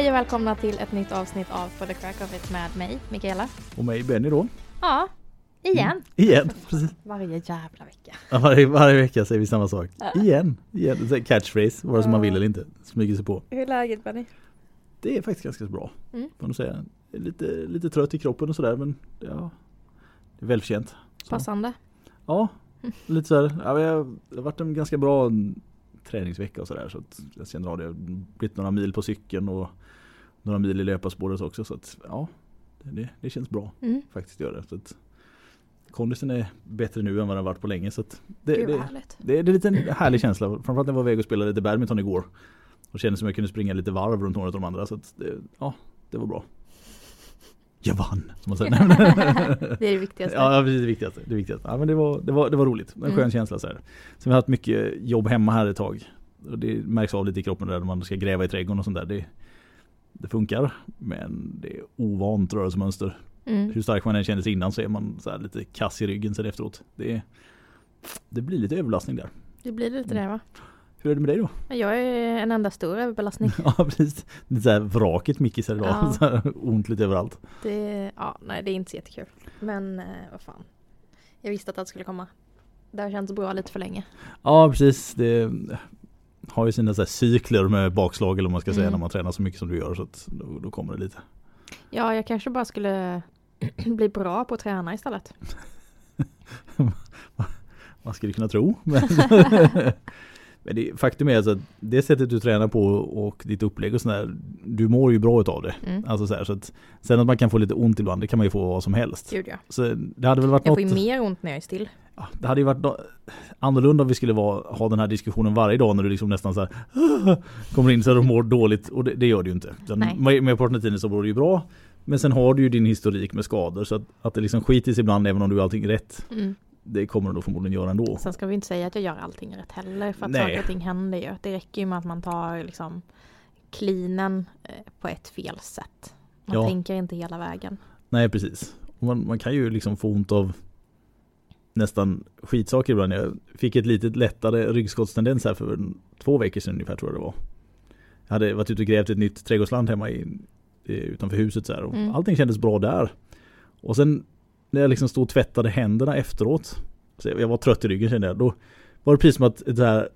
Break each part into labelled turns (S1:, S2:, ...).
S1: Hej och välkomna till ett nytt avsnitt av For the Crack of It med mig, Mikaela.
S2: Och mig Benny då.
S1: Ja, igen. Mm.
S2: Igen, precis.
S1: Varje jävla vecka.
S2: Ja, varje, varje vecka säger vi samma sak. Ja. Igen, igen. Catchphrase, vare sig man vill eller inte. Smyger sig på.
S1: Hur är läget Benny?
S2: Det är faktiskt ganska bra. Mm. Får säga. Lite, lite trött i kroppen och sådär men ja, det är välförtjänt.
S1: Så. Passande.
S2: Ja, lite sådär. Ja, det har varit en ganska bra träningsvecka och sådär. Så att jag känner att det har blivit några mil på cykeln och några mil i löparspåret också. Så att ja, det, det känns bra mm. faktiskt gör det. Så att, kondisen är bättre nu än vad den varit på länge. Så det, det, det, det, det är lite en härlig känsla. Framförallt när jag var iväg och spelade lite badminton igår. Och kände som jag kunde springa lite varv runt några av de andra. Så det, ja, det var bra. Jag vann! Som man säger.
S1: det är det viktigaste.
S2: Ja, det är det viktigaste. Det, viktigaste. Ja, men det, var, det, var, det var roligt. En skön mm. känsla. Så, här. vi har haft mycket jobb hemma här ett tag. Och det märks av lite i kroppen där när man ska gräva i trädgården och sånt där. Det, det funkar. Men det är ovant rörelsemönster. Mm. Hur stark man än känner sig innan så är man så lite kass i ryggen sen efteråt. Det, det blir lite överbelastning där.
S1: Det blir lite det va?
S2: Hur är det med dig då?
S1: Jag är en enda stor överbelastning.
S2: ja precis. Lite såhär vraket Mickis idag. Ja. Så här, ont lite överallt.
S1: Det, ja, nej det är inte så jättekul. Men eh, vad fan. Jag visste att det skulle komma. Det har känts bra lite för länge.
S2: Ja precis. Det har ju sina så cykler med bakslag eller vad man ska säga mm. när man tränar så mycket som du gör. Så att då, då kommer det lite.
S1: Ja jag kanske bara skulle bli bra på att träna istället.
S2: man skulle kunna tro. Men det, faktum är alltså att det sättet du tränar på och ditt upplägg och sådär, du mår ju bra utav det. Mm. Alltså så här, så att, sen att man kan få lite ont ibland, det kan man ju få vad som helst.
S1: Gud ja.
S2: Så det hade väl varit
S1: jag
S2: får
S1: ju mer ont när jag är still.
S2: Ja, det hade ju varit no annorlunda om vi skulle vara, ha den här diskussionen varje dag när du liksom nästan så här, kommer in så att du mår dåligt och det, det gör du ju inte. Merparten av tiden så mår du ju bra. Men sen har du ju din historik med skador så att, att det liksom skiter sig ibland även om du gör allting rätt. Mm det kommer du förmodligen göra ändå.
S1: Sen ska vi inte säga att jag gör allting rätt heller för att Nej. saker och ting händer ju. Det räcker ju med att man tar liksom cleanen eh, på ett fel sätt. Man ja. tänker inte hela vägen.
S2: Nej precis. Man, man kan ju liksom få ont av nästan skitsaker ibland. Jag fick ett litet lättare ryggskottstendens här för två veckor sedan ungefär tror jag det var. Jag hade varit ute och grävt ett nytt trädgårdsland hemma i, utanför huset så här och mm. allting kändes bra där. Och sen när jag liksom stod och tvättade händerna efteråt. Så jag var trött i ryggen kände jag. Då var det precis som att det här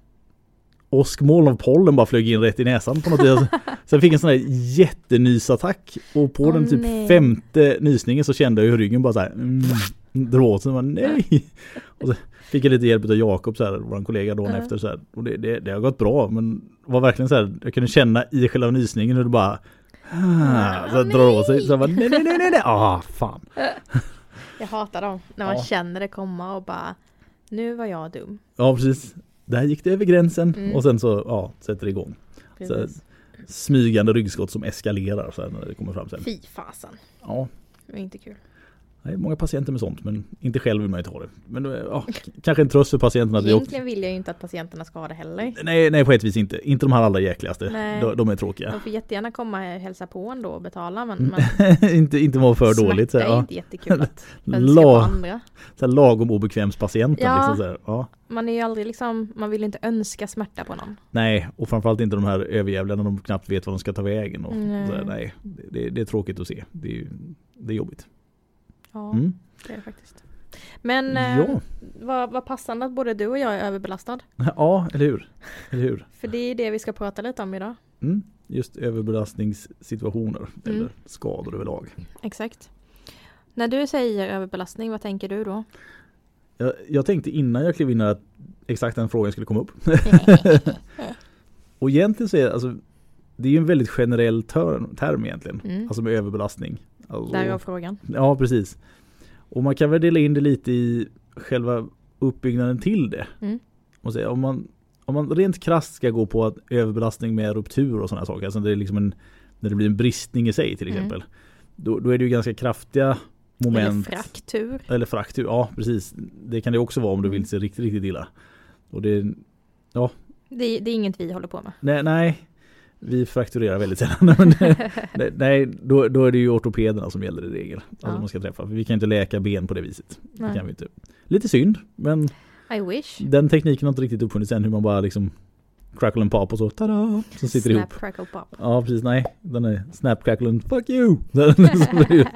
S2: åskmoln av pollen bara flög in rätt i näsan på något vis. Sen fick jag en sån här jättenysattack och på oh, den typ nej. femte nysningen så kände jag hur ryggen bara så här mm, dra åt sig. Nej! Och så fick jag lite hjälp av Jakob, vår kollega dagen uh. efter. Så här, och det, det, det, har gått bra men var verkligen så här, jag kunde känna i själva nysningen hur det bara ah, så här, drar åt sig. Så jag bara nej, nej, nej, nej, ah, fan.
S1: Jag hatar dem. När man ja. känner det komma och bara Nu var jag dum.
S2: Ja precis. Där gick det över gränsen mm. och sen så ja, sätter det igång. Så, smygande ryggskott som eskalerar så när det kommer fram sen.
S1: Fy fasen.
S2: Ja.
S1: Det var inte kul.
S2: Nej, många patienter med sånt men inte själv vill man ju ta det. Men ja, kanske en tröst för patienterna.
S1: Egentligen vill jag ju inte att patienterna ska ha det heller.
S2: Nej, nej på ett vis inte. Inte de här allra jäkligaste. De, de, är tråkiga.
S1: De får jättegärna komma och hälsa på ändå och betala men,
S2: men inte, inte vara för dåligt.
S1: Så, ja. är inte jättekul att på andra.
S2: Så här, lagom obekvämspatienten. Ja, liksom, så här, ja.
S1: Man är ju aldrig liksom, man vill inte önska smärta på någon.
S2: Nej, och framförallt inte de här överjävlarna de knappt vet vad de ska ta vägen. Och, nej, här, nej det, det, är tråkigt att se. Det är, det är jobbigt.
S1: Ja. Mm. Det är det faktiskt. Men eh, ja. vad, vad passande att både du och jag är överbelastad.
S2: Ja, eller hur? Eller hur?
S1: För det är det vi ska prata lite om idag.
S2: Mm, just överbelastningssituationer mm. eller skador överlag.
S1: Exakt. När du säger överbelastning, vad tänker du då?
S2: Jag, jag tänkte innan jag klev in att exakt den frågan skulle komma upp. och egentligen så är alltså, det är en väldigt generell term, term egentligen. Mm. Alltså med överbelastning. Alltså,
S1: Därav frågan.
S2: Ja, precis. Och man kan väl dela in det lite i själva uppbyggnaden till det. Mm. Och säga, om, man, om man rent krasst ska gå på att överbelastning med ruptur och sådana saker, alltså det är liksom en, när det blir en bristning i sig till mm. exempel. Mm. Då, då, är det ju ganska kraftiga moment.
S1: Eller fraktur.
S2: Eller fraktur, ja precis. Det kan det också vara om du vill mm. se riktigt, riktigt illa. Och det, ja.
S1: Det, det är inget vi håller på med.
S2: Nej, nej vi frakturerar väldigt sällan. Men nej, då, då är det ju ortopederna som gäller i regel. Alltså ja. man ska träffa. vi kan inte läka ben på det viset. Det kan vi inte. Lite synd, men
S1: I wish.
S2: den tekniken har inte riktigt uppfunnits än hur man bara liksom crackle and pop och så tada, så sitter
S1: Snap,
S2: ihop.
S1: crackle, pop.
S2: Ja precis, nej. Den är snap crackle and fuck you.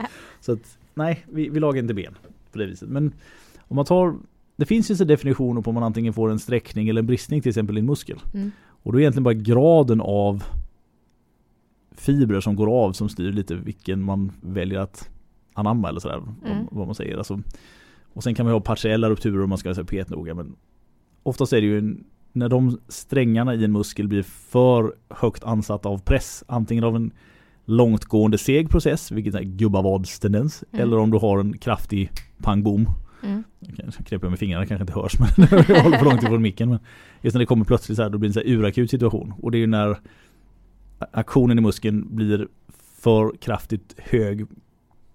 S2: så att nej, vi, vi lagar inte ben på det viset. Men om man tar det finns ju så definitioner på om man antingen får en sträckning eller en bristning till exempel i en muskel.
S1: Mm.
S2: Och då är egentligen bara graden av fibrer som går av som styr lite vilken man väljer att anamma eller sådär.
S1: Mm.
S2: Vad man säger. Alltså, och sen kan man ha partiella rupturer om man ska säga pet noga. Men oftast är det ju en, när de strängarna i en muskel blir för högt ansatta av press. Antingen av en långtgående seg process, vilket är gubbavadstendens.
S1: Mm.
S2: Eller om du har en kraftig pang boom.
S1: Mm.
S2: Jag knäpper med fingrarna kanske inte hörs men jag håller för långt ifrån micken. Men just när det kommer plötsligt så här då blir det en så här urakut situation. Och det är ju när aktionen i muskeln blir för kraftigt hög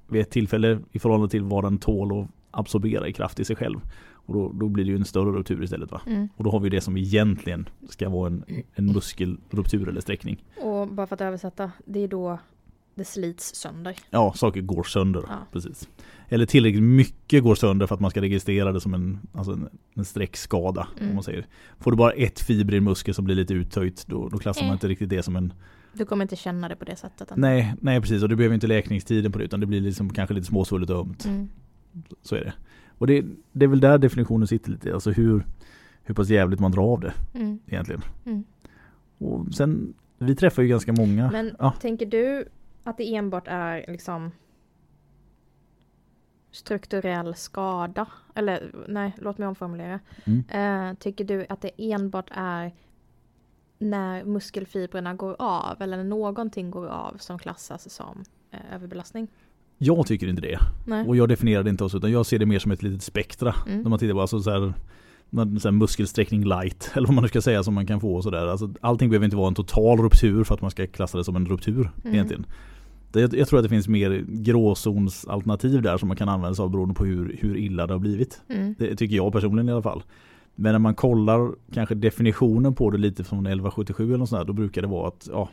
S2: vid ett tillfälle i förhållande till vad den tål att absorbera i kraft i sig själv. Och då, då blir det ju en större ruptur istället va.
S1: Mm.
S2: Och då har vi det som egentligen ska vara en, en muskelruptur eller sträckning.
S1: Och bara för att översätta, det är då det slits sönder.
S2: Ja, saker går sönder.
S1: Ja.
S2: Precis. Eller tillräckligt mycket går sönder för att man ska registrera det som en, alltså en, en sträckskada.
S1: Mm.
S2: Om man säger. Får du bara ett fiber i en muskel som blir lite uttöjt då, då klassar man
S1: Eh.
S2: inte riktigt det som en
S1: Du kommer inte känna det på det sättet. ändå.
S2: Nej, nej precis och du behöver inte läkningstiden på det utan det blir liksom kanske lite småsvullet och ömt.
S1: Mm.
S2: Så är det. Och det, det är väl där definitionen sitter lite. Alltså hur, hur pass jävligt man drar av det
S1: Mm.
S2: egentligen.
S1: Mm.
S2: Och sen, vi träffar ju ganska många.
S1: Men
S2: Ja.
S1: tänker du att det enbart är liksom strukturell skada? Eller nej, låt mig omformulera.
S2: Mm.
S1: Eh, tycker du att det enbart är när muskelfibrerna går av eller när någonting går av som klassas som eh, överbelastning?
S2: Jag tycker inte det.
S1: Nej.
S2: Och jag definierar det inte så utan jag ser det mer som ett litet spektra.
S1: Mm.
S2: När man tittar på alltså så här, så muskelsträckning light eller vad man nu ska säga som man kan få och sådär. Alltså, allting behöver inte vara en total ruptur för att man ska klassa det som en ruptur
S1: Mm.
S2: egentligen. Det, jag, tror att det finns mer gråzonsalternativ där som man kan använda sig av beroende på hur, hur illa det har blivit.
S1: Mm.
S2: Det tycker jag personligen i alla fall. Men när man kollar kanske definitionen på det lite från 1177 eller något sånt där, då brukar det vara att ja,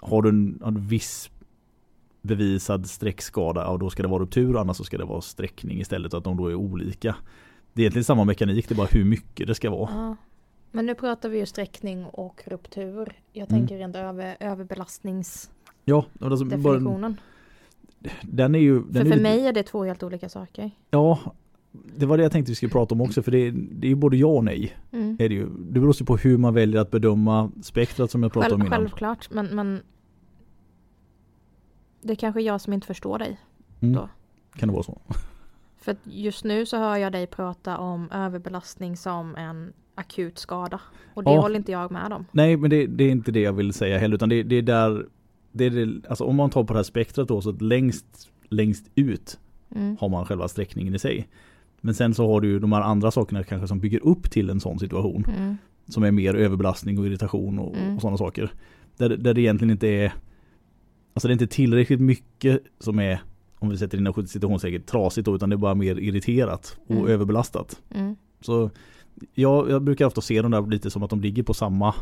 S2: har du en, en viss bevisad streckskada, ja, då ska det vara ruptur, annars så ska det vara sträckning istället, att de då är olika. Det är egentligen samma mekanik, det är bara hur mycket det ska vara.
S1: Ja. Men nu pratar vi ju sträckning och ruptur. Jag
S2: Mm.
S1: tänker rent över överbelastningsdefinitionen.
S2: Ja, alltså, bara, den är ju... Den
S1: För
S2: är
S1: för
S2: lite-
S1: mig är det två helt olika saker.
S2: Ja, det var det jag tänkte vi skulle prata om också, för det, är- det är ju både ja och nej.
S1: Mm.
S2: Är det, ju. det beror ju på hur man väljer att bedöma spektrat som jag pratade om
S1: Själv,
S2: innan.
S1: självklart, men, men det är kanske jag som inte förstår dig.
S2: Mm.
S1: då.
S2: Kan det vara så?
S1: För just nu så hör jag dig prata om överbelastning som en akut skada. Och det
S2: Ja.
S1: håller inte jag med om.
S2: Nej, men det, det är inte det jag vill säga heller, utan det, det är där det är det, alltså om man tar på det här spektrat då så längst, längst ut
S1: Mm.
S2: har man själva sträckningen i sig. Men sen så har du ju de här andra sakerna kanske som bygger upp till en sån situation.
S1: Mm.
S2: Som är mer överbelastning och irritation och,
S1: Mm.
S2: och sådana saker. Där, där det egentligen inte är Alltså det är inte tillräckligt mycket som är Om vi sätter in citationstecken trasigt då, utan det är bara mer irriterat och
S1: Mm.
S2: överbelastat.
S1: Mm.
S2: Så jag, jag brukar ofta se dem där lite som att de ligger på samma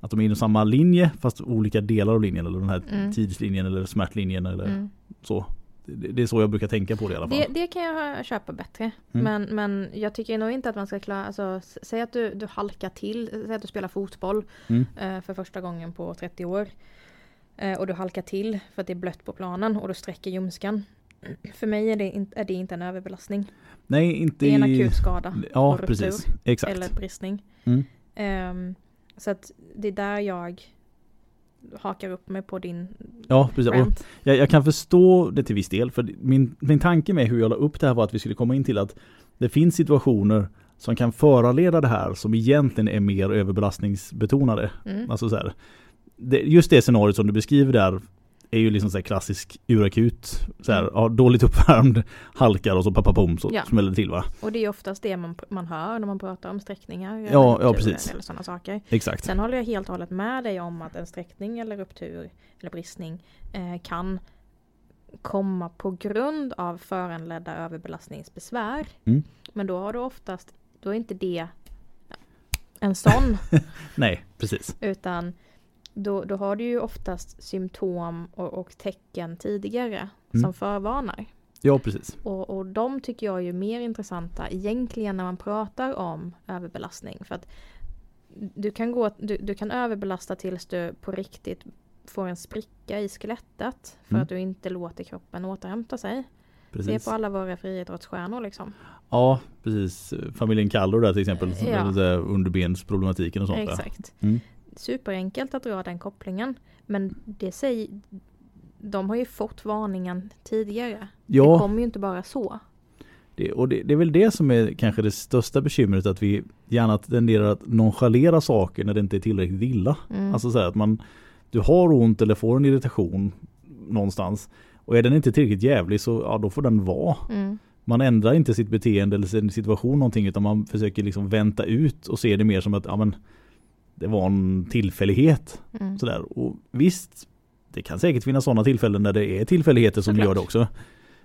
S2: Att de är inom samma linje fast olika delar av linjen eller den här
S1: Mm.
S2: tidslinjen eller smärtlinjen eller
S1: Mm.
S2: så. Det, det är så jag brukar tänka på det i alla fall.
S1: Det, det kan jag köpa bättre.
S2: Mm.
S1: Men, men jag tycker nog inte att man ska klara, alltså säg att du, du halkar till, säg att du spelar fotboll
S2: Mm.
S1: eh, för första gången på 30 år. Eh, och du halkar till för att det är blött på planen och du sträcker ljumsken. För mig är det, in, är det inte en överbelastning.
S2: Nej, inte
S1: Det är en
S2: i-
S1: akut skada.
S2: Ja,
S1: ruptur.
S2: precis. Exakt.
S1: Eller bristning.
S2: Mm.
S1: Ehm, så att det är där jag hakar upp mig på din
S2: Ja, precis.
S1: Rant.
S2: jag, jag kan förstå det till viss del. För min, min tanke med hur jag la upp det här var att vi skulle komma in till att det finns situationer som kan föranleda det här som egentligen är mer överbelastningsbetonade.
S1: Mm.
S2: Alltså så här, det, just det scenariot som du beskriver där är ju liksom så här klassisk urakut. Så här,
S1: Mm.
S2: ja, dåligt uppvärmd, halkar och så papapom så
S1: Ja.
S2: smäller det till va?
S1: Och det är oftast det man, man hör när man pratar om sträckningar.
S2: Ja, ja, precis.
S1: Eller sådana saker.
S2: Exakt.
S1: Sen håller jag helt och hållet med dig om att en sträckning eller ruptur eller bristning eh, kan komma på grund av föranledda överbelastningsbesvär.
S2: Mm.
S1: Men då har du oftast, då är inte det en sån,
S2: Nej, precis.
S1: utan då, då har du ju oftast symptom och, och tecken tidigare
S2: Mm.
S1: som förvarnar.
S2: Ja, precis.
S1: Och, och de tycker jag är ju mer intressanta egentligen när man pratar om överbelastning. För att du kan, gå, du, du kan överbelasta tills du på riktigt får en spricka i skelettet för
S2: Mm.
S1: att du inte låter kroppen återhämta sig.
S2: Precis.
S1: Se på alla våra friidrottsstjärnor liksom.
S2: Ja, precis. Familjen Kallur där till exempel.
S1: Ja.
S2: underbensproblematiken och sånt.
S1: Exakt.
S2: Mm.
S1: Superenkelt att dra den kopplingen. Men det säger, de har ju fått varningen tidigare. Det
S2: Ja,
S1: kommer ju inte bara så.
S2: det, och det, det är väl det som är kanske det största bekymret att vi gärna tenderar att nonchalera saker när det inte är tillräckligt illa.
S1: Mm.
S2: Alltså så att man du har ont eller får en irritation någonstans och är den inte tillräckligt jävlig så ja, då får den vara.
S1: Mm.
S2: Man ändrar inte sitt beteende eller sin situation någonting utan man försöker liksom vänta ut och se det mer som att ja, men, det var en tillfällighet.
S1: Mm.
S2: Sådär. Och visst, det kan säkert finnas sådana tillfällen där det är tillfälligheter som
S1: Såklart.
S2: gör det också.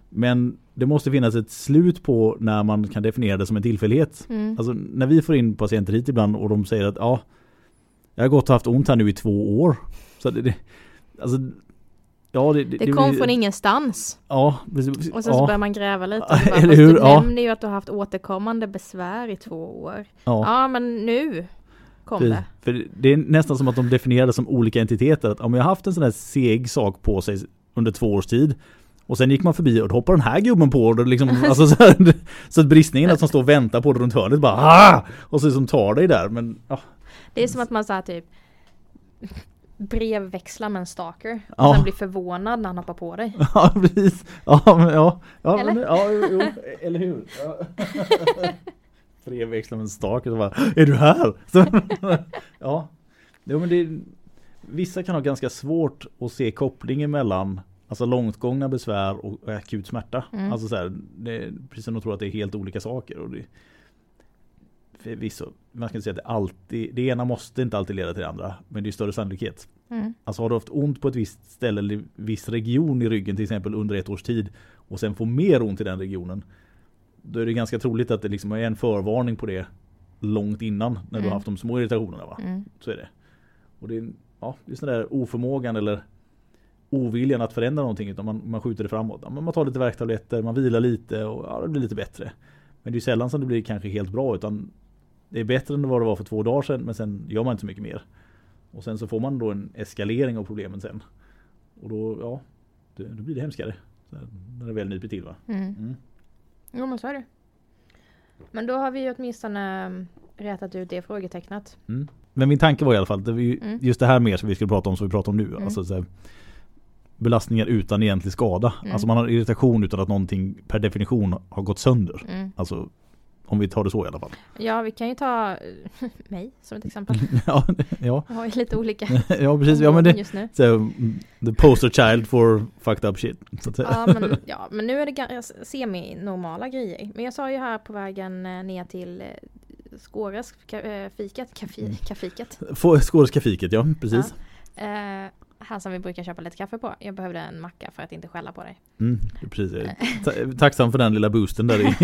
S2: Men det måste finnas ett slut på när man kan definiera det som en tillfällighet.
S1: Mm.
S2: Alltså när vi får in patienter hit ibland och de säger att ja, jag har gått och haft ont här nu i två år. Så det, det alltså, ja, det,
S1: Det kom från ingenstans.
S2: Ja, precis.
S1: Och sen så
S2: ja,
S1: börjar man gräva lite. Bara,
S2: eller hur?
S1: Du
S2: Ja.
S1: nämner ju att du har haft återkommande besvär i två år.
S2: ja.
S1: Ja men nu kom det.
S2: För det är nästan som att de definierar det som olika entiteter. Att om jag har haft en sån här seg sak på sig under två års tid och sen gick man förbi och då hoppar den här gubben på det liksom, alltså så, här, så att bristningen att som står och väntar på det runt hörnet bara ah! Och så som tar dig där men ja,
S1: Det är som att man såhär typ brevväxlar med en stalker. Och
S2: Ja.
S1: sen blir förvånad när han hoppar på dig.
S2: ja precis. Ja men ja. ja
S1: Eller?
S2: Men, ja jo, eller hur. Ja. Brevväxlar med en stak och så bara Är du här? Så, ja. Jo, men det, vissa kan ha ganska svårt att se kopplingen mellan Alltså långtgångna besvär och akut smärta.
S1: Mm.
S2: Alltså så här, det precis som de tror att det är helt olika saker. Och det, förvisso, man ska inte säga att det alltid, det ena måste inte alltid leda till det andra. Men det är större sannolikhet.
S1: Mm.
S2: Alltså har du haft ont på ett visst ställe eller viss region i ryggen till exempel under ett års tid och sen får mer ont i den regionen. Då är det ganska troligt att det liksom är en förvarning på det långt innan när du
S1: Mm.
S2: har haft de små irritationerna. Va?
S1: Mm.
S2: Så är det. Och det är ja, just den där oförmågan eller oviljan att förändra någonting utan man, man skjuter det framåt. Ja, men man tar lite värktabletter, man vilar lite och ja, det blir lite bättre. Men det är sällan som det blir kanske helt bra utan det är bättre än vad det var för två dagar sedan men sen gör man inte så mycket mer. Och sen så får man då en eskalering av problemen sen. Och då, ja, det, då blir det hemskare. Så här, när det väl nyper till va.
S1: Mm. Jo men så är det. Men då har vi ju åtminstone mm, rätat ut det frågetecknet.
S2: Mm. Men min tanke var i alla fall, det var ju
S1: Mm.
S2: just det här mer som vi skulle prata om som vi pratar om nu.
S1: Mm.
S2: Alltså, så här, belastningar utan egentlig skada.
S1: Mm.
S2: Alltså man har irritation utan att någonting per definition har gått sönder.
S1: Mm.
S2: Alltså om vi tar det så i alla fall.
S1: Ja vi kan ju ta eh, mig som ett exempel.
S2: ja, ja,
S1: Jag har ju lite olika
S2: ja, precis. Ja, men det,
S1: just nu.
S2: så, mm, the poster child for fucked up shit.
S1: Ja men, ja men nu är det ga- semi-normala grejer. Men jag sa ju här på vägen eh, ner till eh, Skåres ka- eh, fikat, kafi,
S2: Mm.
S1: kafiket.
S2: Få- Skånska fiket, ja precis.
S1: Eh, här som vi brukar köpa lite kaffe på. Jag behövde en macka för att inte skälla på dig.
S2: Mm, precis. Tacksam för den lilla boosten där i,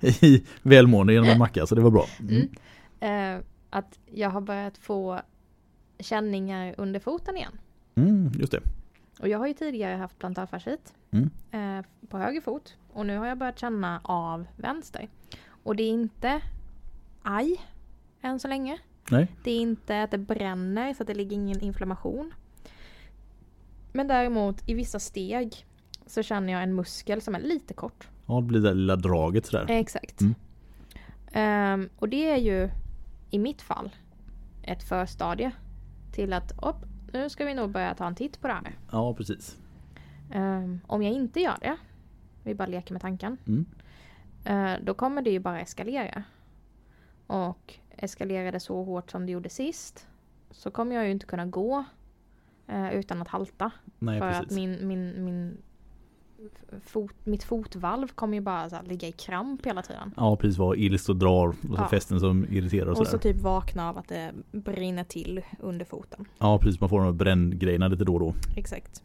S2: i välmående genom en macka, så det var bra. Mm.
S1: Mm. Eh, att jag har börjat få känningar under foten igen.
S2: Mm, just det.
S1: Och jag har ju tidigare haft plantarfascit eh, på höger fot. Och nu har jag börjat känna av vänster. Och det är inte aj än så länge.
S2: Nej.
S1: Det är inte att det bränner så att det ligger ingen inflammation. Men däremot i vissa steg så känner jag en muskel som är lite kort.
S2: Ja, det blir det lilla draget sådär.
S1: Exakt.
S2: Mm.
S1: Ehm, och det är ju i mitt fall ett förstadie till att upp, nu ska vi nog börja ta en titt på det här.
S2: Ja, precis.
S1: Ehm, om jag inte gör det, vi bara leker med tanken,
S2: Mm.
S1: eh, då kommer det ju bara eskalera. Och eskalerar det så hårt som det gjorde sist så kommer jag ju inte kunna gå eh, utan att halta.
S2: Nej,
S1: för att
S2: precis.
S1: min, min, min fot, mitt fotvalv kommer ju bara så här, ligga i kramp hela tiden.
S2: Ja, precis. Vad ilst och drar och så
S1: Ja.
S2: fästen som irriterar och
S1: Och så
S2: sådär.
S1: typ vakna av att det brinner till under foten.
S2: Ja, precis. Man får de här bränngrejerna lite då och då.
S1: Exakt.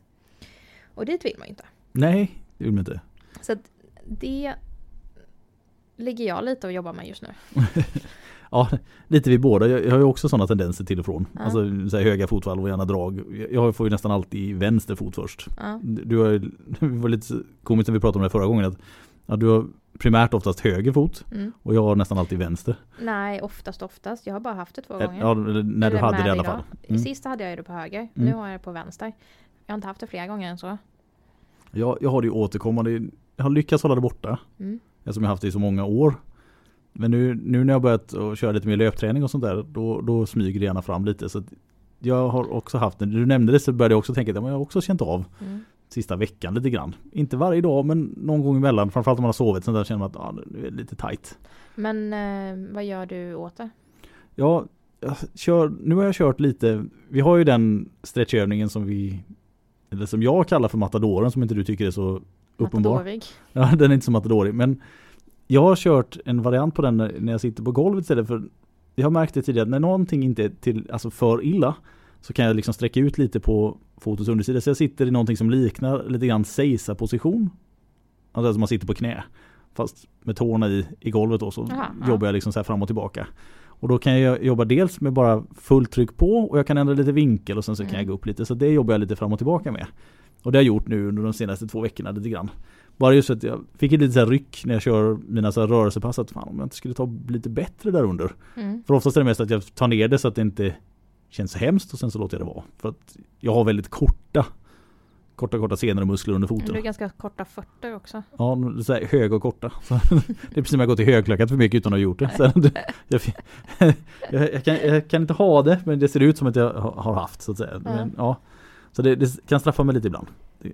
S1: Och dit vill man ju inte.
S2: Nej, det vill man inte.
S1: Så att det ligger jag lite och jobbar med just nu.
S2: Ja, lite vi båda. Jag jag har ju också sådana tendenser till och från.
S1: Ja.
S2: Alltså så här, höga fotvalv och gärna drag. Jag får ju nästan alltid vänster fot först.
S1: Ja.
S2: Du har ju, det var lite komiskt när vi pratade om det förra gången. Att, ja, du har primärt oftast höger fot
S1: Mm.
S2: och jag har nästan alltid vänster.
S1: Nej, oftast oftast. Jag har bara haft det två gånger.
S2: Ja, när du hade det i alla fall. Mm.
S1: Sist hade jag det på höger. Nu
S2: Mm.
S1: har jag det på vänster. Jag har inte haft det flera gånger än så.
S2: Jag, jag har det ju återkommande. Jag har lyckats hålla det borta.
S1: Mm.
S2: Eftersom jag haft det i så många år. Men nu, nu när jag börjat köra lite mer löpträning och sånt där. Då, då smyger det gärna fram lite. Så jag har också haft det. Du nämnde det så började jag också tänka att jag har också känt av
S1: Mm.
S2: sista veckan lite grann. Inte varje dag men någon gång emellan. Framförallt om man har sovit. Sen där känner man att ah, nu är det lite tight.
S1: Men eh, vad gör du åt det?
S2: Ja, kör, nu har jag kört lite. Vi har ju den stretchövningen som vi eller som jag kallar för matadoren som inte du tycker är så uppenbar.
S1: Matadorig.
S2: Ja, den är inte så matadorig. Men jag har kört en variant på den när jag sitter på golvet istället för jag har märkt det tidigare att när någonting inte är till, alltså för illa så kan jag liksom sträcka ut lite på fotons undersida. Så jag sitter i någonting som liknar lite grann Seisa position. Alltså att man sitter på knä. Fast med tårna i, i golvet då så
S1: Aha,
S2: jobbar jag liksom så här fram och tillbaka. Och då kan jag jobba dels med bara fullt tryck på och jag kan ändra lite vinkel och sen så kan
S1: Mm.
S2: jag gå upp lite. Så det jobbar jag lite fram och tillbaka med. Och det har jag gjort nu under de senaste två veckorna lite grann. Bara just för att jag fick ett litet så ryck när jag kör mina så rörelsepass att fan om jag inte skulle ta lite bättre där under.
S1: Mm.
S2: För oftast är det mest att jag tar ner det så att det inte känns så hemskt och sen så låter jag det vara. För att jag har väldigt korta Korta korta senor och muskler under
S1: Du
S2: foten.
S1: är ganska korta fötter också.
S2: Ja, så här höga och korta. Det är precis som jag gått i högklackat för mycket utan att ha gjort det. Så jag, jag, jag, kan, jag kan inte ha det men det ser ut som att jag har har haft så att säga. Men, ja. Så det, det kan straffa mig lite ibland.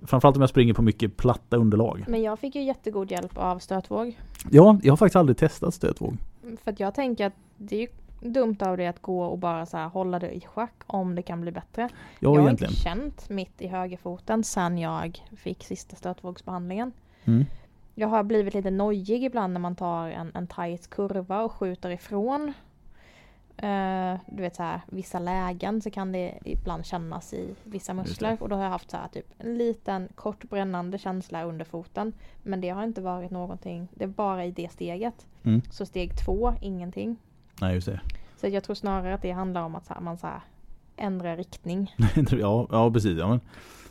S2: Framförallt om jag springer på mycket platta underlag.
S1: Men jag fick ju jättegod hjälp av stötvåg.
S2: Ja, jag har faktiskt aldrig testat stötvåg.
S1: För att jag tänker att det är ju dumt av dig att gå och bara så här hålla det i schack om det kan bli bättre.
S2: Ja,
S1: jag har inte känt mitt i högerfoten sen jag fick sista stötvågsbehandlingen.
S2: Mm.
S1: Jag har blivit lite nojig ibland när man tar en, en tight kurva och skjuter ifrån. Eh, du vet så här, vissa lägen så kan det ibland kännas i vissa muskler. Och då har jag haft så här typ en liten kort brännande känsla under foten. Men det har inte varit någonting, det är bara i det steget.
S2: Mm.
S1: Så steg två, ingenting.
S2: Nej, just det.
S1: Så jag tror snarare att det handlar om att så här, man så här, ändrar riktning.
S2: ja, ja, precis. Ja, men,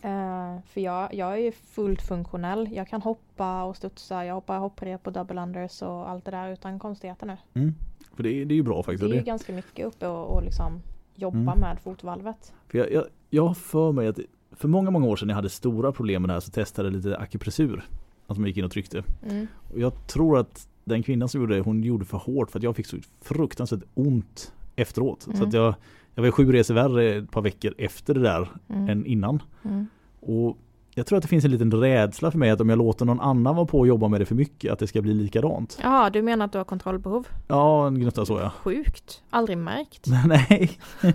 S1: Eh, för jag, jag är ju fullt funktionell. Jag kan hoppa och studsa. Jag hoppar hopprep och double unders och allt det där utan konstigheter nu.
S2: mm. För det, är- det är ju bra faktiskt.
S1: Det är ju
S2: det,
S1: ganska mycket uppe och, och liksom jobba
S2: Mm.
S1: med fotvalvet.
S2: för jag, jag, jag har för mig att för många, många år sedan jag hade stora problem med det här så testade jag lite akupressur. Alltså man gick in och tryckte.
S1: Mm.
S2: Och jag tror att den kvinnan som gjorde det, hon gjorde för hårt för att jag fick så fruktansvärt ont efteråt. Så
S1: Mm.
S2: att jag, jag var sju resor värre ett par veckor efter det där
S1: Mm.
S2: än innan.
S1: Mm.
S2: Och jag tror att det finns en liten rädsla för mig att om jag låter någon annan vara på och jobba med det för mycket att det ska bli likadant.
S1: Ja, du menar att du har kontrollbehov?
S2: Ja, en gnutta så ja.
S1: Sjukt. Aldrig märkt.
S2: Nej.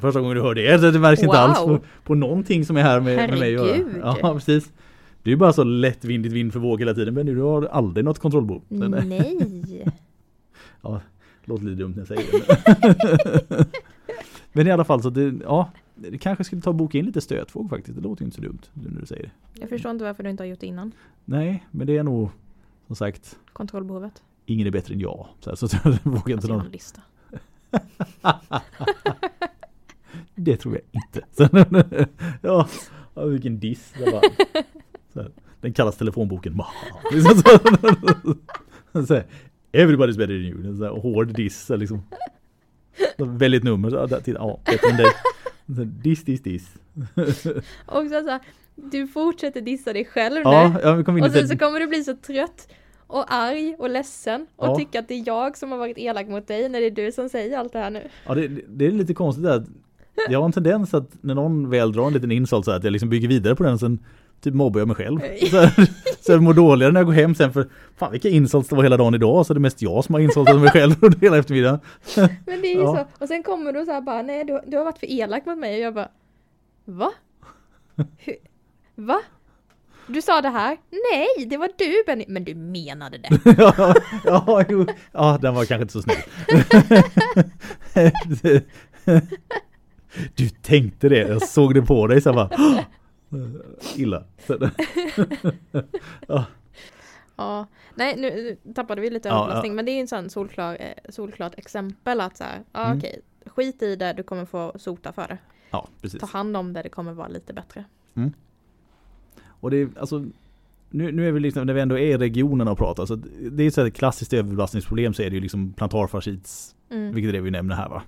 S2: Första gången du hör det, det märks inte
S1: Wow.
S2: alls på, på någonting som är här med, med mig att göra.
S1: Herregud.
S2: Ja, precis. Det är bara så lättvindigt vind för våg hela tiden men du har aldrig något kontrollbehov.
S1: Nej.
S2: Låter lite dumt när jag säger det. Men i alla fall så det, ja, det kanske skulle ta och boka in lite stötvåg faktiskt. Det låter ju inte så dumt nu när du säger det.
S1: Jag förstår inte varför du inte har gjort det innan.
S2: Nej, men det är nog som sagt
S1: Kontrollbehovet.
S2: ingen är bättre än jag. Så, här, så jag vågar inte
S1: Alltså,
S2: någon.
S1: lista.
S2: Det tror jag inte. Ja, vilken diss. Det var. Den kallas telefonboken. Liksom så, Everybody's better than you. Så här, hård diss. Liksom. Ett nummer. Så, titta, ja, bättre än dig. Diss, diss, diss.
S1: Och så, så här, du fortsätter dissa dig själv nu.
S2: Ja, ja, kom in
S1: Och sen så kommer du bli så trött och arg och ledsen och
S2: Ja.
S1: tycka att det är jag som har varit elak mot dig när det är du som säger allt det här nu.
S2: Ja, det, det är lite konstigt att Jag har en tendens att när någon väl drar en liten insult så att jag liksom bygger vidare på den sen typ mobbar jag mig själv. Så, här, så jag mår dåligare när jag går hem sen för fan vilka insults det var hela dagen idag så det är mest jag som har insultat mig själv under hela eftermiddagen.
S1: Men det är ju
S2: Ja.
S1: så. Och sen kommer du så här bara, nej du, du har varit för elak mot mig och jag bara, va? Hur? Va? Du sa det här? Nej, det var du Benny. Men du menade det.
S2: ja, ja, jo, ja, den var kanske inte så snäll. Du tänkte det, jag såg det på dig så bara Illa. Så, ja,
S1: Ja, nej nu tappade vi lite
S2: Ja,
S1: överlastning
S2: ja.
S1: men det är ju en sån solklar, eh, solklart exempel att så här, ja
S2: Mm.
S1: okej, skit i det, du kommer få sota för det.
S2: ja, precis.
S1: Ta hand om det, det kommer vara lite bättre.
S2: Och det är alltså nu, nu är vi liksom, när vi ändå är i regionen och pratar, så det är så ett klassiskt överbelastningsproblem så är det ju liksom plantarfascits,
S1: Mm.
S2: vilket är det vi nämner här va.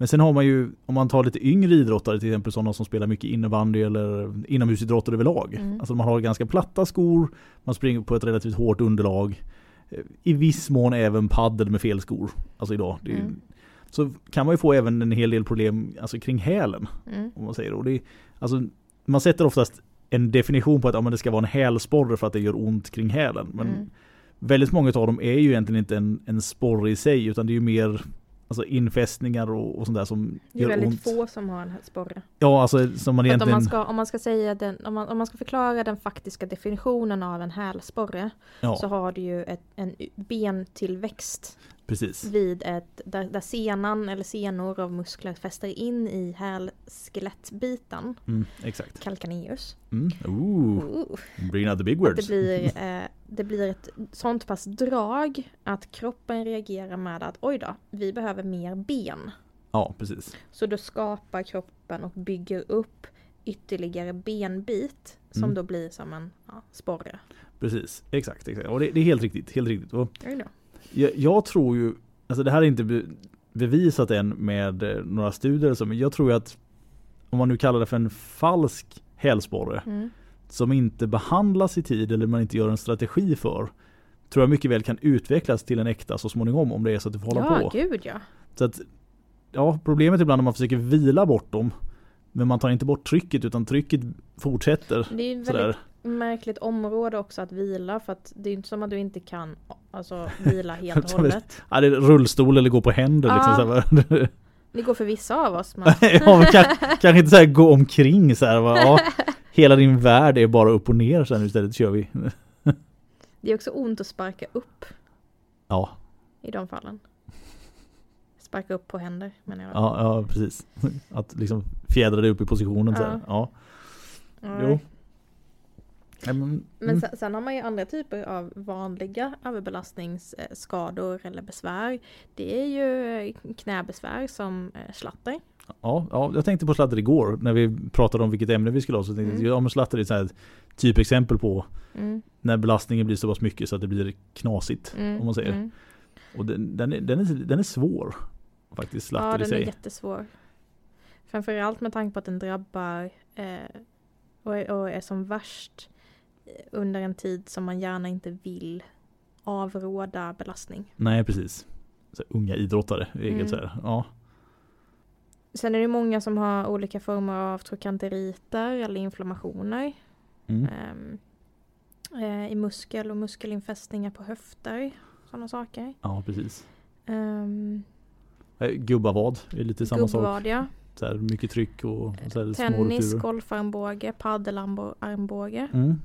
S2: Men sen har man ju, om man tar lite yngre idrottare, till exempel sådana som spelar mycket innebandy eller inomhusidrottare överlag.
S1: Mm.
S2: Alltså man har ganska platta skor, man springer på ett relativt hårt underlag. I viss mån även paddel med fel skor. Alltså idag. Ju-
S1: Mm.
S2: Så kan man ju få även en hel del problem alltså kring hälen.
S1: Mm.
S2: Om man säger. Och det alltså, man sätter oftast en definition på att ja, men det ska vara en hälsporre för att det gör ont kring hälen. Men
S1: Mm.
S2: väldigt många av dem är ju egentligen inte en, en sporre i sig utan det är ju mer alltså, infästningar och, och sånt där som
S1: Det är väldigt
S2: ont.
S1: få som har en sporre.
S2: Ja, alltså som man
S1: att om,
S2: egentligen...
S1: man ska, om, man ska säga den, om, man, om man ska förklara den faktiska definitionen av en hälsporre
S2: ja,
S1: så har du ju ett, en bentillväxt
S2: precis.
S1: vid ett, där, där senan eller senor av muskler fäster in i hälskelettbiten,
S2: Mm, exakt.
S1: calcaneus.
S2: Mm. Ooh,
S1: Uh,
S2: bring out the big
S1: att
S2: words.
S1: det, blir, eh, det blir ett sånt pass drag att kroppen reagerar med att oj då, vi behöver mer ben.
S2: Ja, precis.
S1: Så då skapar kroppen och bygger upp ytterligare benbit som
S2: Mm.
S1: då blir som en ja, sporre.
S2: Precis, exakt. exakt. Och det, det är helt riktigt. Helt riktigt. Och. Jag, jag tror ju, alltså det här är inte be, bevisat än med eh, några studier eller så, men jag tror att om man nu kallar det för en falsk hälsporre
S1: Mm.
S2: som inte behandlas i tid eller man inte gör en strategi för tror jag mycket väl kan utvecklas till en äkta så småningom om det är så att det får hålla
S1: Ja,
S2: på.
S1: gud ja.
S2: Så att, ja, problemet är ibland när man försöker vila bort dem men man tar inte bort trycket utan trycket fortsätter.
S1: Det är ju ett
S2: Sådär.
S1: Märkligt område också att vila för att det är ju inte som att du inte kan alltså, vila helt och hållet.
S2: Ja, det är rullstol eller gå på händer liksom.
S1: Ja.
S2: Så här.
S1: Det går för vissa av oss men
S2: ja, men kan, kanske inte så här gå omkring så här. va, Ja, hela din värld är bara upp och ner sen istället kör vi.
S1: det är också ont att sparka upp
S2: Ja,
S1: i de fallen. Sparka upp på händer menar jag.
S2: ja, ja precis. Att liksom fjädra dig upp i positionen så här.
S1: Ja.
S2: Ja,
S1: Ja.
S2: jo. Ja, men, mm.
S1: sen, sen har man ju andra typer av vanliga överbelastningsskador eller besvär. Det är ju knäbesvär som eh, slatter.
S2: Ja, ja, jag tänkte på slatter igår när vi pratade om vilket ämne vi skulle ha. Så tänkte jag,
S1: Mm.
S2: ja men slatter är ett typexempel på
S1: Mm,
S2: när belastningen blir så pass mycket så att det blir knasigt.
S1: mm,
S2: Om man säger.
S1: mm.
S2: Och den, den, är, den, är, den är svår. Faktiskt, slatter
S1: Ja,
S2: i
S1: den är
S2: sig.
S1: jättesvår. Framförallt med tanke på att den drabbar eh, och, är, och är som värst eh, under en tid som man gärna inte vill avråda belastning.
S2: Nej, precis. Så unga idrottare,
S1: Mm.
S2: så här. Ja.
S1: Sen är det många som har olika former av trokanteriter eller inflammationer.
S2: Mm.
S1: ehm, eh, I muskel och muskelinfästningar på höfter. Sådana saker.
S2: ja, precis.
S1: Um,
S2: Eh, Gubbavad är lite samma sak.
S1: Gubbvad ja.
S2: Så här, mycket tryck och så här,
S1: Tennis, golfarmbåge, paddelarmbåge.
S2: Mm.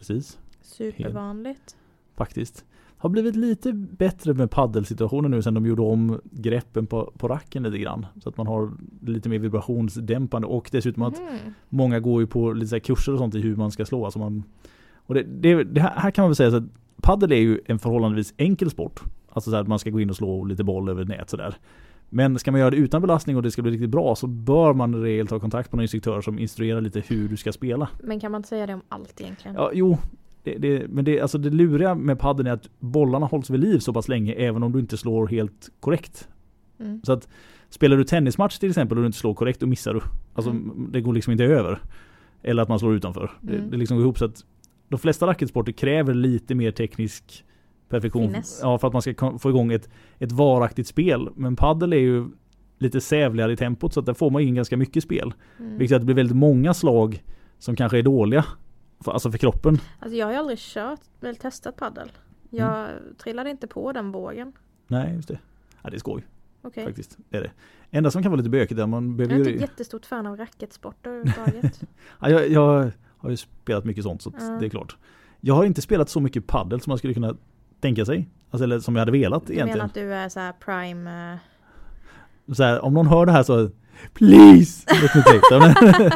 S2: Precis,
S1: Supervanligt.
S2: faktiskt. Har blivit lite bättre med paddelsituationen nu sen de gjorde om greppen på, på racken lite grann. Så att man har lite mer vibrationsdämpande och dessutom att
S1: Mhm.
S2: många går ju på lite kurser och sånt i hur man ska slå. Alltså man, och det, det, det här här kan man väl säga så att paddel är ju en förhållandevis enkel sport. Alltså så att man ska gå in och slå lite boll över nät sådär. Men ska man göra det utan belastning och det ska bli riktigt bra så bör man reellt ta kontakt med en instruktör som instruerar lite hur du ska spela.
S1: Men kan man inte säga det om allt egentligen?
S2: Ja, jo. Det, det, men det, alltså det luriga med paddeln är att bollarna hålls vid liv så pass länge även om du inte slår helt korrekt.
S1: Mm.
S2: Så att spelar du tennismatch till exempel och du inte slår korrekt, då missar du. Alltså
S1: Mm.
S2: det går liksom inte över. Eller att man slår utanför. Det,
S1: Mm.
S2: det liksom går ihop så att de flesta racketsporter kräver lite mer teknisk perfektion. Ja, för att man ska få igång ett, ett varaktigt spel. Men paddel är ju lite sävligare i tempot så att där får man in ganska mycket spel.
S1: Mm.
S2: Vilket att det blir väldigt många slag som kanske är dåliga. För, alltså för kroppen.
S1: Alltså jag har ju aldrig kört eller testat paddel. Jag
S2: Mm.
S1: trillade inte på den vågen.
S2: Nej, just det. Ja, det är skoj
S1: Okej.
S2: faktiskt. Det är det. Enda som kan vara lite bökigt är att man
S1: Jag
S2: behöver
S1: är
S2: ju...
S1: inte ett jättestort fan av racketsporter överhuvudtaget.
S2: Ja, jag, jag har ju spelat mycket sånt så
S1: Ja.
S2: det är klart. Jag har inte spelat så mycket paddel som man skulle kunna tänka sig. Alltså, eller som jag hade velat
S1: Du menar
S2: egentligen.
S1: att du är så här prime... eh,
S2: Så här, om någon hör det här så Please! Ja,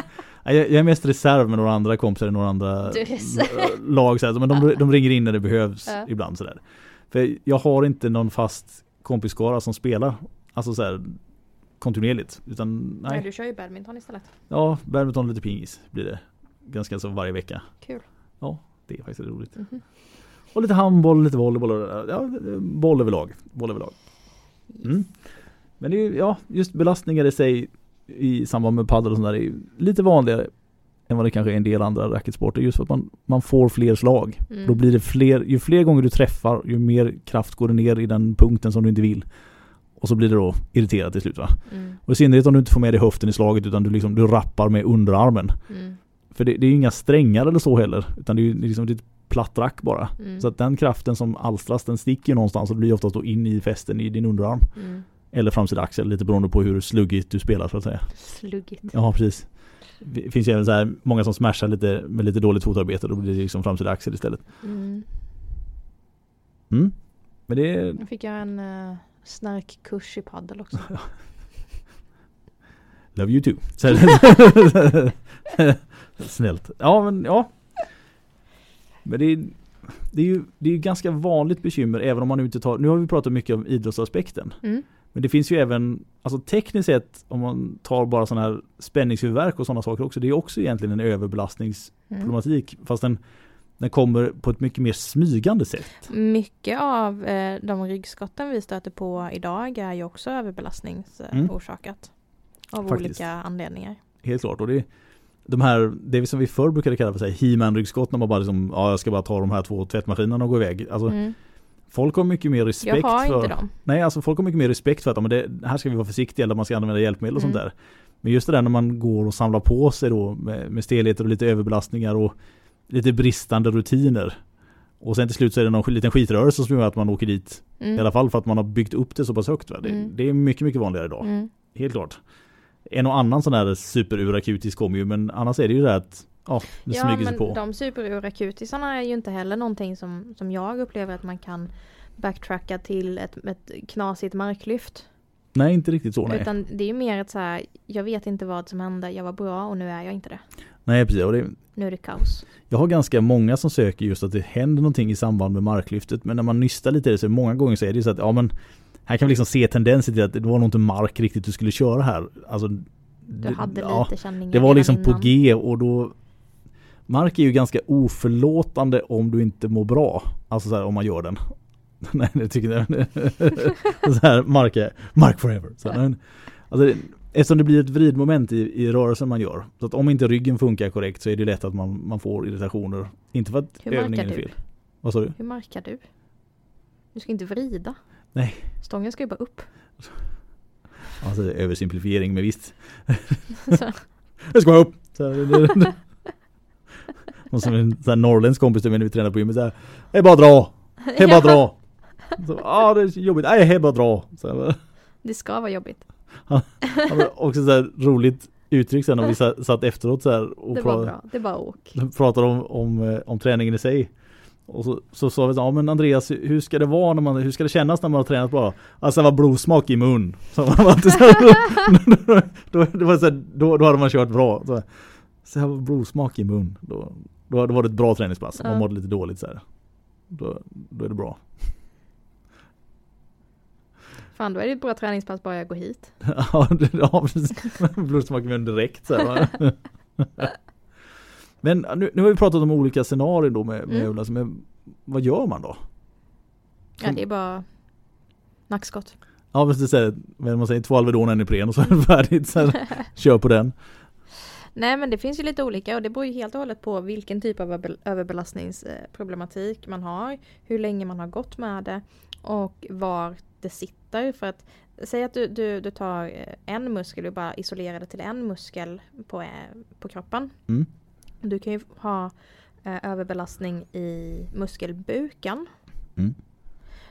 S2: Ja, jag, är mest reserv med några andra kompisar i några andra
S1: Du
S2: lag. Så här, men de, de ringer in när det behövs
S1: Ja.
S2: ibland. Så där. För jag har inte någon fast kompisskara som spelar alltså så här, kontinuerligt. Utan
S1: Nej.
S2: nej,
S1: du kör ju badminton istället.
S2: ja, badminton och lite pingis blir det. Ganska så varje vecka.
S1: Kul.
S2: Det är faktiskt roligt.
S1: Mhm.
S2: Och lite handboll, lite volleyboll och ja, boll överlag. Boll överlag. Mm. Men det är ja, just belastningar i sig i samband med padel och sånt där är lite vanligare än vad det kanske är en del andra racketsporter just för att man, man får fler slag.
S1: Mm.
S2: Då blir det fler, ju fler gånger du träffar ju mer kraft går det ner i den punkten som du inte vill. Och så blir det då irriterat till slut va.
S1: Mm.
S2: Och i synnerhet om du inte får med dig höften i slaget utan du liksom, du rappar med underarmen.
S1: Mm.
S2: För det, det är ju inga strängar eller så heller utan det är ju liksom det platt rack bara.
S1: Mm.
S2: Så att den kraften som alstras den sticker ju någonstans och blir oftast då in i fästen i din underarm.
S1: Mm.
S2: Eller framsida axel lite beroende på hur sluggigt du spelar så att säga.
S1: Sluggigt.
S2: Ja precis. Det finns ju även så här många som smashar lite med lite dåligt fotarbete då blir det liksom framsida axel istället.
S1: Mm.
S2: Mm. Men det
S1: Nu fick jag en uh, snarkkurs i paddel också.
S2: Love you too. Snällt. Ja men ja. Men det är, det är ju det är ganska vanligt bekymmer även om man inte tar, nu har vi pratat mycket om idrottsaspekten.
S1: Mm.
S2: Men det finns ju även, alltså tekniskt sett om man tar bara sån här spänningshuvudvärk och sådana saker också. Det är också egentligen en överbelastningsproblematik.
S1: Mm.
S2: Fast den, den kommer på ett mycket mer smygande sätt.
S1: Mycket av eh, de ryggskotten vi stöter på idag är ju också överbelastningsorsakat. Av
S2: Mm. Faktiskt.
S1: olika anledningar.
S2: Helt klart. Och det, de här, det som vi förr brukade kalla för så här He-Man ryggskott när man bara liksom, ja jag ska bara ta de här två tvättmaskinerna och gå iväg. Alltså
S1: Mm.
S2: folk har mycket mer respekt
S1: Jag har
S2: för
S1: inte dem.
S2: Nej, alltså folk har mycket mer respekt för att men det, här ska vi vara försiktiga eller man ska använda hjälpmedel och
S1: Mm.
S2: sånt där. Men just det där när man går och samlar på sig då med, med stelheter och lite överbelastningar och lite bristande rutiner. Och sen till slut så är det någon liten skitrörelse som gör att man åker dit.
S1: Mm.
S2: I alla fall för att man har byggt upp det så pass högt. Va? Det,
S1: Mm.
S2: det är mycket, mycket vanligare idag.
S1: Mm.
S2: Helt klart. En och annan sån här superurakutis kommer ju men annars är det ju det att ja, det
S1: Ja
S2: smyger sig på.
S1: de superurakutisarna är ju inte heller någonting som, som jag upplever att man kan backtracka till ett, ett knasigt marklyft.
S2: Nej, inte riktigt så nej.
S1: Utan det är ju mer att så här, jag vet inte vad som hände, jag var bra och nu är jag inte det.
S2: Nej, precis. Det,
S1: Nu är det kaos.
S2: Jag har ganska många som söker just att det händer någonting i samband med marklyftet. Men när man nystar lite i det så många gånger så är det så att ja men här kan vi liksom se tendenser till att det var nog inte mark riktigt du skulle köra här. Alltså,
S1: Du
S2: det-
S1: hade
S2: ja,
S1: lite känningar
S2: Det var liksom på
S1: innan.
S2: G och då Mark är ju ganska oförlåtande om du inte mår bra. Alltså så här, om man gör den. Nej det tycker jag Så här, Mark är Mark forever. Så här, alltså, det- eftersom det blir ett vridmoment i, i rörelsen man gör. Så att om inte ryggen funkar korrekt så är det lätt att man, man får irritationer. Inte för att
S1: Hur
S2: övningen är fel. Vad sa du?
S1: Hur markar du? Du ska inte vrida.
S2: Nej.
S1: Stången ska ju bara upp.
S2: Alltså översimplifiering men visst.
S1: Så.
S2: Jag ska upp! Det, det. Och som en sån här norrländsk kompis till mig när vi tränar på gymmet såhär Hej bara dra! Hej bara dra! Så, ah, det är jobbigt, nej hej bara dra! Så
S1: Det ska vara jobbigt.
S2: Ja, men också så här roligt uttryck sen om vi sa- satt efteråt så här och
S1: Det var
S2: pra-
S1: bra. Det var åk.
S2: pratade om, om, eh, om träningen i sig. Och så, så sa vi så, ja men Andreas hur ska det vara när man, hur ska det kännas när man har tränat bra? Alltså det var blodsmak i mun. Så man var så här, då, då, var så här, då, då hade man kört bra. Så, här, så här var blodsmak i mun. Då, då, då var det ett bra träningspass. Om man mådde lite dåligt så här. Då, då är det bra.
S1: Fan då är det ett bra träningspass bara jag går hit.
S2: Ja, det- ja precis. Blodsmak i munnen direkt så? Men nu, nu har vi pratat om olika scenarier då med, med
S1: Mm.
S2: Ulla, men vad gör man då?
S1: Ja det är bara nackskott.
S2: Ja precis, här, men man säger två Alvedon en Ipren och så är det färdigt. Så kör på den.
S1: Nej men det finns ju lite olika och det beror ju helt och hållet på vilken typ av över- överbelastningsproblematik man har. Hur länge man har gått med det och var det sitter. För att säg att du, du, du tar eh, en muskel och bara isolerar det till en muskel på, eh, på kroppen.
S2: Mm.
S1: Du kan ju ha eh, överbelastning i muskelbuken.
S2: Mm.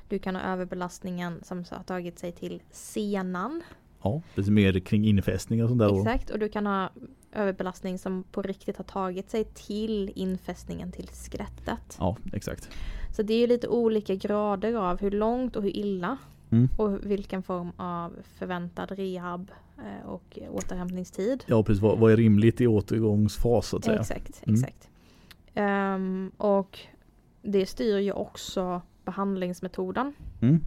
S1: Du kan ha överbelastningen som har tagit sig till senan.
S2: Ja, lite mer kring infästning och sånt där.
S1: Exakt, och du kan ha överbelastning som på riktigt har tagit sig till infästningen till skelettet.
S2: ja, exakt.
S1: Så det är ju lite olika grader av hur långt och hur illa
S2: Mm.
S1: och vilken form av förväntad rehab eh, och återhämtningstid.
S2: Ja, precis. Vad, vad är rimligt i återgångsfas så att säga?
S1: Exakt,
S2: Mm.
S1: exakt. Ehm, och det styr ju också behandlingsmetoden.
S2: Mm.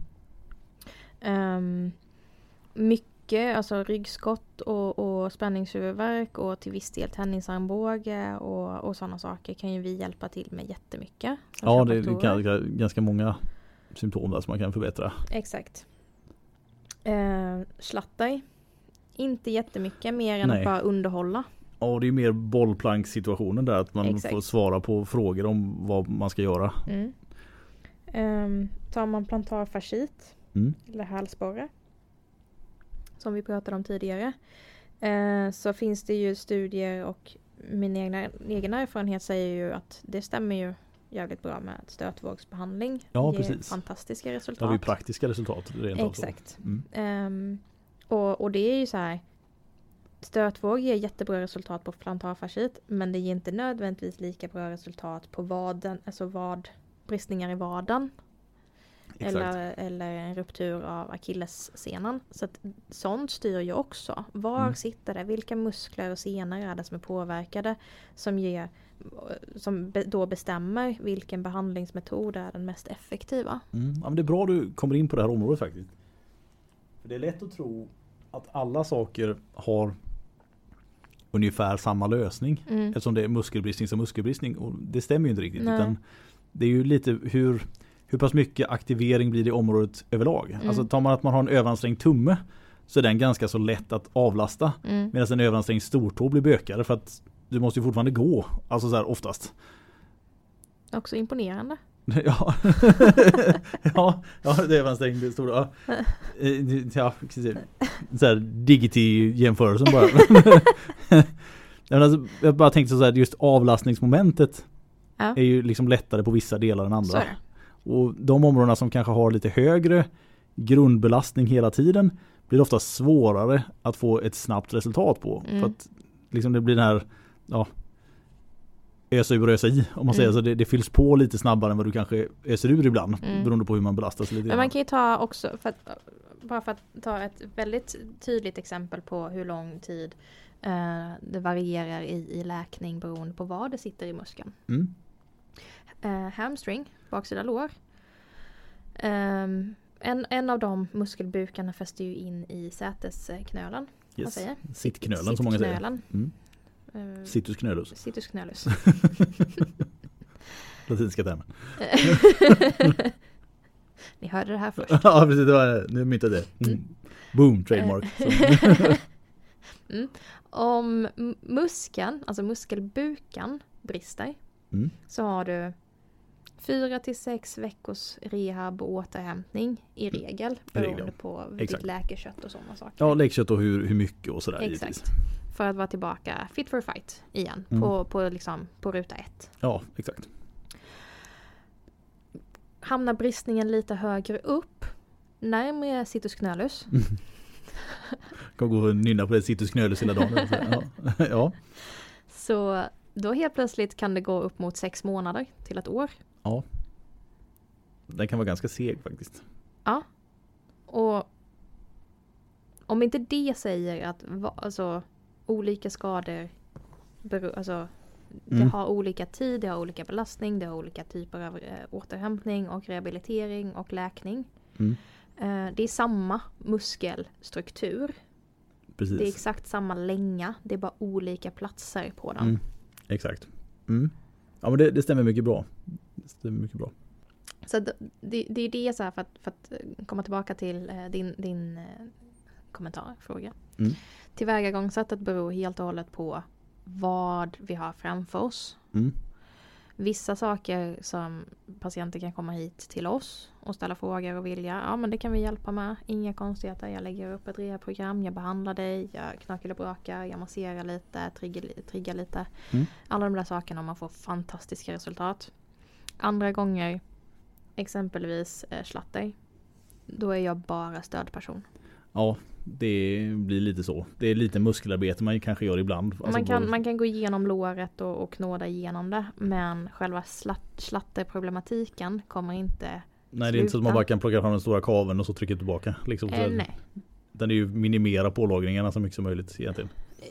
S1: Um, mycket alltså ryggskott och, och spänningshuvudvärk och till viss del tennisarmbåge och, och sådana saker kan ju vi hjälpa till med jättemycket.
S2: Ja, det är ganska många symptom där som man kan förbättra.
S1: Exakt. Eh, slattar. Inte jättemycket mer än
S2: Nej.
S1: att bara underhålla.
S2: Ja, det är mer bollplanksituationen där att man
S1: Exakt.
S2: får svara på frågor om vad man ska göra.
S1: Mm. Ehm, tar man plantarfascit
S2: Mm.
S1: eller hälsporre som vi pratade om tidigare eh, så finns det ju studier och min egna, egen erfarenhet säger ju att det stämmer ju jävligt bra med stötvågsbehandling
S2: Ja,
S1: ger
S2: precis.
S1: fantastiska
S2: Det har
S1: resultat.
S2: vi praktiska resultat rent.
S1: Exakt.
S2: Mm.
S1: Ehm, och, och det är ju så här Stötvåg ger jättebra resultat på plantarfascit men det ger inte nödvändigtvis lika bra resultat på vaden, alltså vad, bristningar i vaden
S2: Exakt.
S1: eller, eller en ruptur av akillessenan. Så att sånt styr ju också. Var
S2: Mm.
S1: sitter det? Vilka muskler och senor är det som är påverkade? Som, ger, som då bestämmer vilken behandlingsmetod är den mest effektiva.
S2: Mm. Ja, men det är bra du kommer in på det här området faktiskt. För Det är lätt att tro att alla saker har ungefär samma lösning.
S1: Mm.
S2: Eftersom det är muskelbristning som muskelbristning. Och det stämmer ju inte riktigt.
S1: Nej.
S2: Utan det är ju lite hur, hur pass mycket aktivering blir det i området överlag.
S1: Mm.
S2: Alltså tar man att man har en överansträngd tumme så är den ganska så lätt att avlasta.
S1: Mm.
S2: Medan en överansträngd stortå blir bökigare för att du måste ju fortfarande gå. Alltså så här oftast.
S1: Också imponerande.
S2: Ja, ja, ja det är överansträngd stora. Ja, Eh, ja precis. Så här digiti-jämförelsen bara. Alltså, jag bara tänkte så här, just avlastningsmomentet
S1: Ja.
S2: är ju liksom lättare på vissa delar än andra. Och de områdena som kanske har lite högre grundbelastning hela tiden blir ofta svårare att få ett snabbt resultat på.
S1: Mm.
S2: För att liksom det blir den här ja, ösa ur och ösa i om man säger
S1: Mm.
S2: så. Det, det fylls på lite snabbare än vad du kanske öser ur ibland
S1: Mm.
S2: beroende på hur man belastas lite
S1: Men man kan ju ta också, för att, bara för att ta ett väldigt tydligt exempel på hur lång tid eh, det varierar i, i läkning beroende på var det sitter i muskeln.
S2: Mm.
S1: Eh, hamstring, baksida lår. Ehm, en, en av de muskelbukarna fäster ju in i sätesknölen.
S2: Yes. Sittknölen som många säger. Mm.
S1: Eh,
S2: Situs knölus.
S1: Situs knölus.
S2: Latinska termen.
S1: Ni hörde det här först.
S2: ja precis, det var, nu myntade det. Mm. Boom, trademark. Så.
S1: mm. Om muskeln, alltså muskelbuken brister
S2: Mm.
S1: så har du fyra till sex veckors rehab och återhämtning i regel
S2: I regel,
S1: beroende på
S2: Exakt.
S1: ditt läkekött och sådana saker.
S2: Ja, läggkött och hur, hur mycket och sådär givetvis.
S1: För att vara tillbaka fit for fight igen
S2: Mm.
S1: på, på, liksom, på ruta ett.
S2: Ja, exakt.
S1: Hamnar bristningen lite högre upp närmare situs knölus
S2: Kan gå och nynna på det situs knölus hela dagen. Ja. ja.
S1: så då helt plötsligt kan det gå upp mot sex månader till ett år.
S2: Den kan vara ganska seg faktiskt.
S1: Ja. Och om inte det säger att alltså, olika skador alltså, det
S2: Mm.
S1: har olika tid, det har olika belastning, det har olika typer av eh, återhämtning och rehabilitering och läkning.
S2: Mm.
S1: Eh, det är samma muskelstruktur.
S2: Precis.
S1: Det är exakt samma länga. Det är bara olika platser på den.
S2: Mm. Exakt. Mm. Ja men det, det stämmer mycket bra. Det stämmer mycket bra.
S1: Så det, det, är det så här för att, för att komma tillbaka till eh, din, din kommentar, fråga.
S2: Mm.
S1: Tillvägagångssättet beror helt och hållet på vad vi har framför oss.
S2: Mm.
S1: Vissa saker som patienter kan komma hit till oss och ställa frågor och vilja, ja men det kan vi hjälpa med. Inga konstigheter, jag lägger upp ett rehabprogram, jag behandlar dig, jag knakar och brakar, jag masserar lite, triggar, triggar lite.
S2: Mm.
S1: Alla de där sakerna man får fantastiska resultat. Andra gånger, exempelvis eh, slatter, då är jag bara stödperson.
S2: Ja, det blir lite så. Det är lite muskelarbete man kanske gör ibland. Alltså
S1: man, kan,
S2: på-
S1: man kan gå igenom låret och, och knåda igenom det men själva slatt, slatterproblematiken kommer inte
S2: Nej det är inte så att man bara kan plocka fram den stora kaveln och så trycka tillbaka. Liksom,
S1: Eh, nej.
S2: Det är ju minimera pålagringarna så mycket som möjligt egentligen.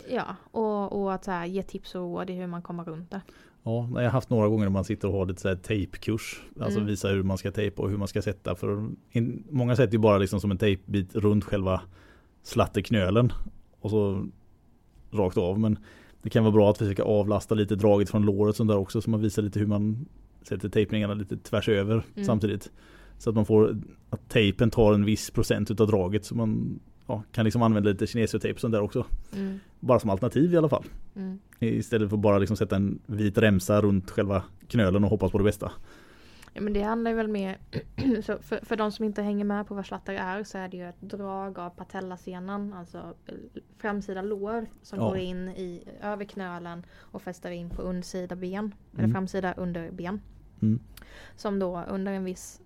S1: Ja, och, och att så här, ge tips och råd i hur man kommer runt det.
S2: Ja, jag har haft några gånger när man sitter och har lite så här tejpkurs. Alltså
S1: Mm.
S2: visa hur man ska tejpa och hur man ska sätta. För in, många sätter ju bara liksom som en tejpbit runt själva slatterknölen och så rakt av. Men det kan vara bra att försöka avlasta lite draget från låret sånt där också så man visar lite hur man sätter tejpningarna lite tvärs över
S1: Mm.
S2: samtidigt. Så att man får att tejpen tar en viss procent utav draget så man ja, kan liksom använda lite kinesiotejp sånt där också.
S1: Mm.
S2: Bara som alternativ i alla fall.
S1: Mm.
S2: Istället för bara liksom sätta en vit remsa runt själva knölen och hoppas på det bästa.
S1: Ja, men det handlar ju väl mer, så för, för de som inte hänger med på vad slatter är så är det ju ett drag av patellasenan, alltså eh, framsida lår som
S2: Ja.
S1: går in i över knölen och fäster in på undersida ben, eller
S2: Mm.
S1: framsida underben.
S2: Mm.
S1: Som då under en viss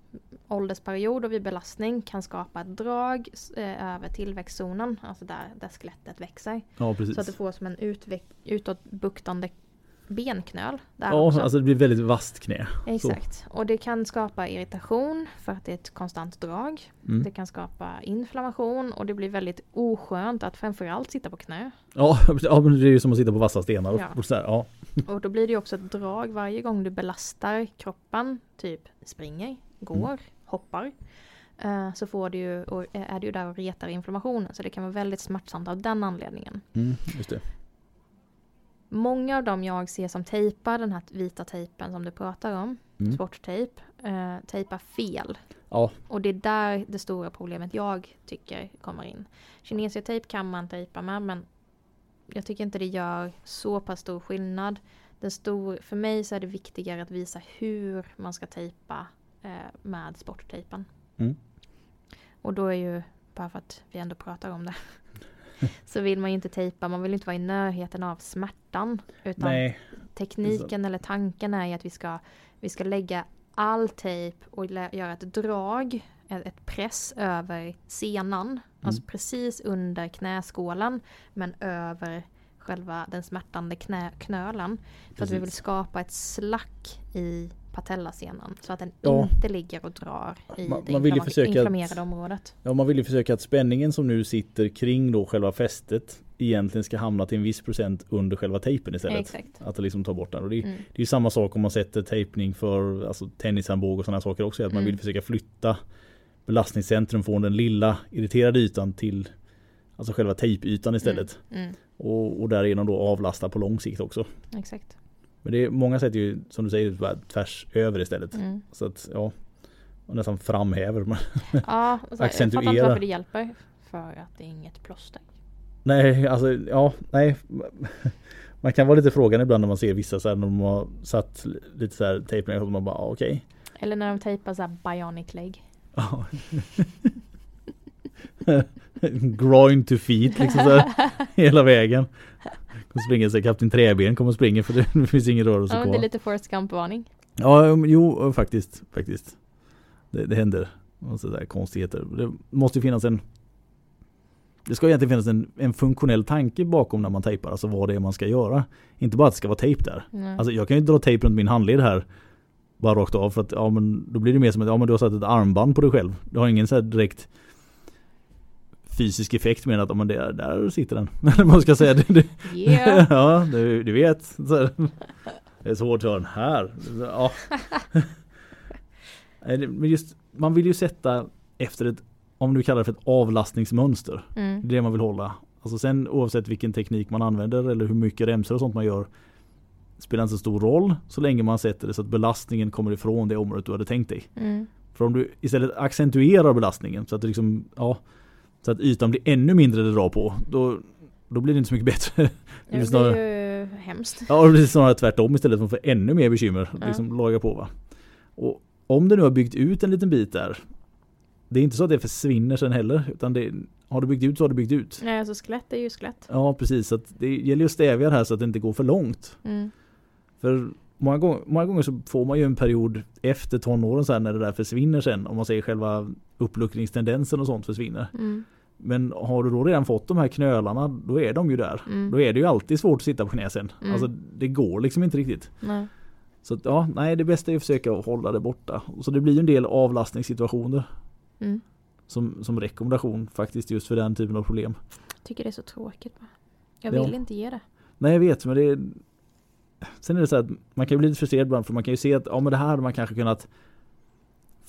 S1: åldersperiod och vid belastning kan skapa ett drag eh, över tillväxtzonen, alltså där, där skelettet växer.
S2: Ja.
S1: Så att du får som en utveck- utåtbuktande benknöl. Där
S2: ja,
S1: också.
S2: alltså det blir väldigt vasst knä.
S1: Exakt. Och det kan skapa irritation för att det är ett konstant drag.
S2: Mm.
S1: Det kan skapa inflammation och det blir väldigt oskönt att framförallt sitta på knä.
S2: Ja, ja, men det är ju som att sitta på vassa stenar.
S1: Ja.
S2: Och så här, ja.
S1: Och då blir det ju också ett drag varje gång du belastar kroppen, typ springer, går,
S2: Mm.
S1: hoppar. eh, Så får du ju, och är du ju där och retar inflammationen. Så det kan vara väldigt smärtsamt av den anledningen.
S2: Mm, just det.
S1: Många av dem jag ser som tejpar den här vita tejpen som du pratar om,
S2: Mm.
S1: sporttejp, eh, tejpar fel.
S2: Ja,
S1: Och det är där det stora problemet jag tycker kommer in. Kinesiotejp kan man tejpa med men jag tycker inte det gör så pass stor skillnad. Den stor, för mig så är det viktigare att visa hur man ska tejpa eh, med sporttejpen.
S2: Mm.
S1: Och då är ju, bara för att vi ändå pratar om det, så vill man ju inte tejpa, man vill inte vara i närheten av smärtan. Utan
S2: nej.
S1: Tekniken eller tanken är ju att vi ska, vi ska lägga all tejp och göra ett drag, ett, press över senan. Alltså precis under knäskålen men över själva den smärtande knä, knölen. För att vi
S2: Precis.
S1: vill skapa ett slack i patellasenan så att den
S2: Ja.
S1: inte ligger och drar i
S2: Man-
S1: det
S2: man vill
S1: inflamma-
S2: försöka att-
S1: inflammerade området.
S2: Ja, man vill ju försöka att spänningen som nu sitter kring då själva fästet egentligen ska hamna till en viss procent under själva tejpen istället.
S1: Exakt.
S2: Att liksom tar bort den. Och det, är-
S1: Mm.
S2: det är ju samma sak om man sätter tejpning för alltså, tennisarmbåge och sådana saker också. Att man
S1: Mm.
S2: vill försöka flytta belastningscentrum från den lilla irriterade ytan till alltså själva tejpytan istället.
S1: Mm.
S2: Och, och därigenom då avlasta på lång sikt också.
S1: Exakt.
S2: Men det är många sätter ju som du säger bara tvärs över istället.
S1: Mm.
S2: Så att ja, och nästan framhäver. man.
S1: Ja, så, jag fattar inte varför det hjälper. För att det är inget plåster.
S2: Nej, alltså ja, nej. Man kan vara lite frågan ibland när man ser vissa så här när de har satt lite så här tejpningar och man bara ah, okej.
S1: Eller när de tejpar så här bionic leg.
S2: Groin to feet liksom så här, hela vägen. Kommer springa sig Kapten Träben kommer och springer för det finns ingen rörelse
S1: Ja,
S2: kvar.
S1: det är lite Forrest Gump-varning.
S2: Ja, jo faktiskt. faktiskt. Det, det händer. Och så där konstigheter. Det måste ju finnas en Det ska egentligen finnas en, en funktionell tanke bakom när man tejpar. Alltså vad det är man ska göra. Inte bara att det ska vara tejp där.
S1: Nej.
S2: Alltså jag kan ju dra tejp runt min handled här. Bara rakt av för att ja men då blir det mer som att ja men du har satt ett armband på dig själv. Du har ingen så direkt fysisk effekt med att ja, men där, där sitter den. Men man ska säga det. det
S1: yeah.
S2: ja, du, du vet. Så. Det är svårt att ha den här. Ja. Det- Men just, man vill ju sätta efter ett, om du kallar det för ett avlastningsmönster.
S1: Mm.
S2: Det är det man vill hålla. Alltså sen oavsett vilken teknik man använder eller hur mycket remsor och sånt man gör. Spelar inte så stor roll så länge man sätter det så att belastningen kommer ifrån det området du hade tänkt dig.
S1: Mm.
S2: För om du istället accentuerar belastningen så att det liksom, ja, så att ytan blir ännu mindre det drar på. Då, då blir det inte så mycket bättre.
S1: Det
S2: snarare-
S1: är ju hemskt.
S2: Ja, det blir snarare tvärtom istället för att få ännu mer bekymmer.
S1: Ja.
S2: Liksom laga på va. Och om du nu har byggt ut en liten bit där. Det är inte så att det försvinner sen heller. Utan det, har du byggt ut så har du byggt ut.
S1: Nej, alltså skelett är ju skelett.
S2: Ja precis, så det gäller ju att stävja det här så att det inte går för långt.
S1: Mm.
S2: För många gånger, många gånger så får man ju en period efter tonåren sen när det där försvinner sen. Om man säger själva uppluckringstendensen och sånt försvinner.
S1: Mm.
S2: Men har du då redan fått de här knölarna, då är de ju där.
S1: Mm.
S2: Då är det ju alltid svårt att sitta på knä sen.
S1: Mm.
S2: Alltså det går liksom inte riktigt.
S1: Nej.
S2: Så ja, nej det bästa är att försöka hålla det borta. Så det blir en del avlastningssituationer
S1: Mm.
S2: som, som rekommendation faktiskt just för den typen av problem.
S1: Tycker det är så tråkigt. Jag
S2: Ja.
S1: vill inte ge det.
S2: Nej jag vet men det är Sen är det så att man kan bli lite frustrerad ibland för man kan ju se att ja men det här hade man kanske kunnat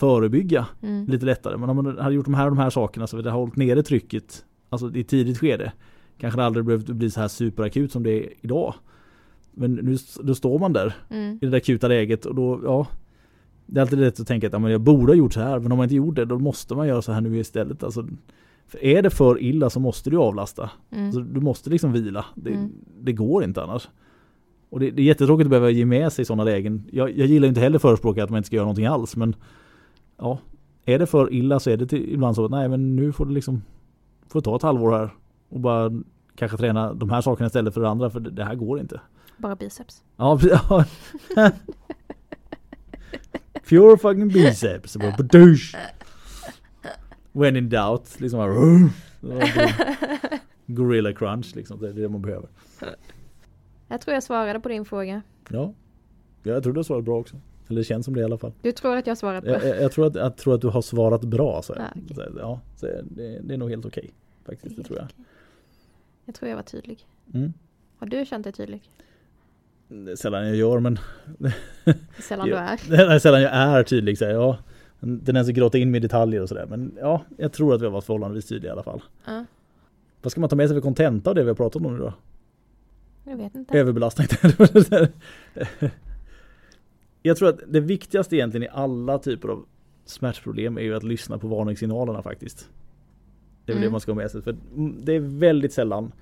S2: förebygga
S1: Mm.
S2: lite lättare. Men om man hade gjort de här de här sakerna så hade det hållit nere trycket alltså i tidigt skede. Kanske det aldrig behövt bli så här superakut som det är idag. Men nu då står man där
S1: Mm.
S2: i det akuta läget och då, ja. Det är alltid lätt att tänka att ja, men jag borde ha gjort så här, men om man inte gjort det då måste man göra så här nu istället. Alltså, för är det för illa så måste du avlasta.
S1: Mm.
S2: Så du måste liksom vila. Det,
S1: Mm.
S2: det går inte annars. Och det, det är jättetråkigt att behöva ge med sig i sådana lägen. Jag, jag gillar inte heller förespråka att man inte ska göra någonting alls men ja, är det för illa så är det till, ibland så att nej men nu får du liksom får ta ett halvår här och bara kanske träna de här sakerna istället för det andra för det, det här går inte.
S1: Bara biceps.
S2: Ja, ja. Pure fucking biceps. When in doubt. Liksom bara, Gorilla crunch liksom. Det är det man behöver.
S1: Jag tror jag svarade på din fråga.
S2: Ja. ja jag tror du svarat bra också. Eller det känns som det i alla fall.
S1: Du tror att jag svarat bra?
S2: Jag, jag, jag, tror, att, jag tror att du har svarat bra. Så,
S1: Ah, okej.
S2: så, ja, så det, det är nog helt okej. faktiskt, det tror jag.
S1: Jag tror jag var tydlig.
S2: Mm.
S1: Har du känt dig tydlig?
S2: Det är sällan jag gör men
S1: Sällan du är.
S2: det är sällan jag är tydlig. Så här, ja, en tendens att gråta in med detaljer och sådär. Men ja, jag tror att vi har varit förhållandevis tydliga i alla fall.
S1: Ja,
S2: Vad ska man ta med sig för kontenta av det vi har pratat om nu då?
S1: jag vet inte.
S2: Överbelastning. jag tror att det viktigaste egentligen i alla typer av smärtproblem är ju att lyssna på varningssignalerna faktiskt. Det är
S1: Mm.
S2: det man ska ha med sig. För det är väldigt sällan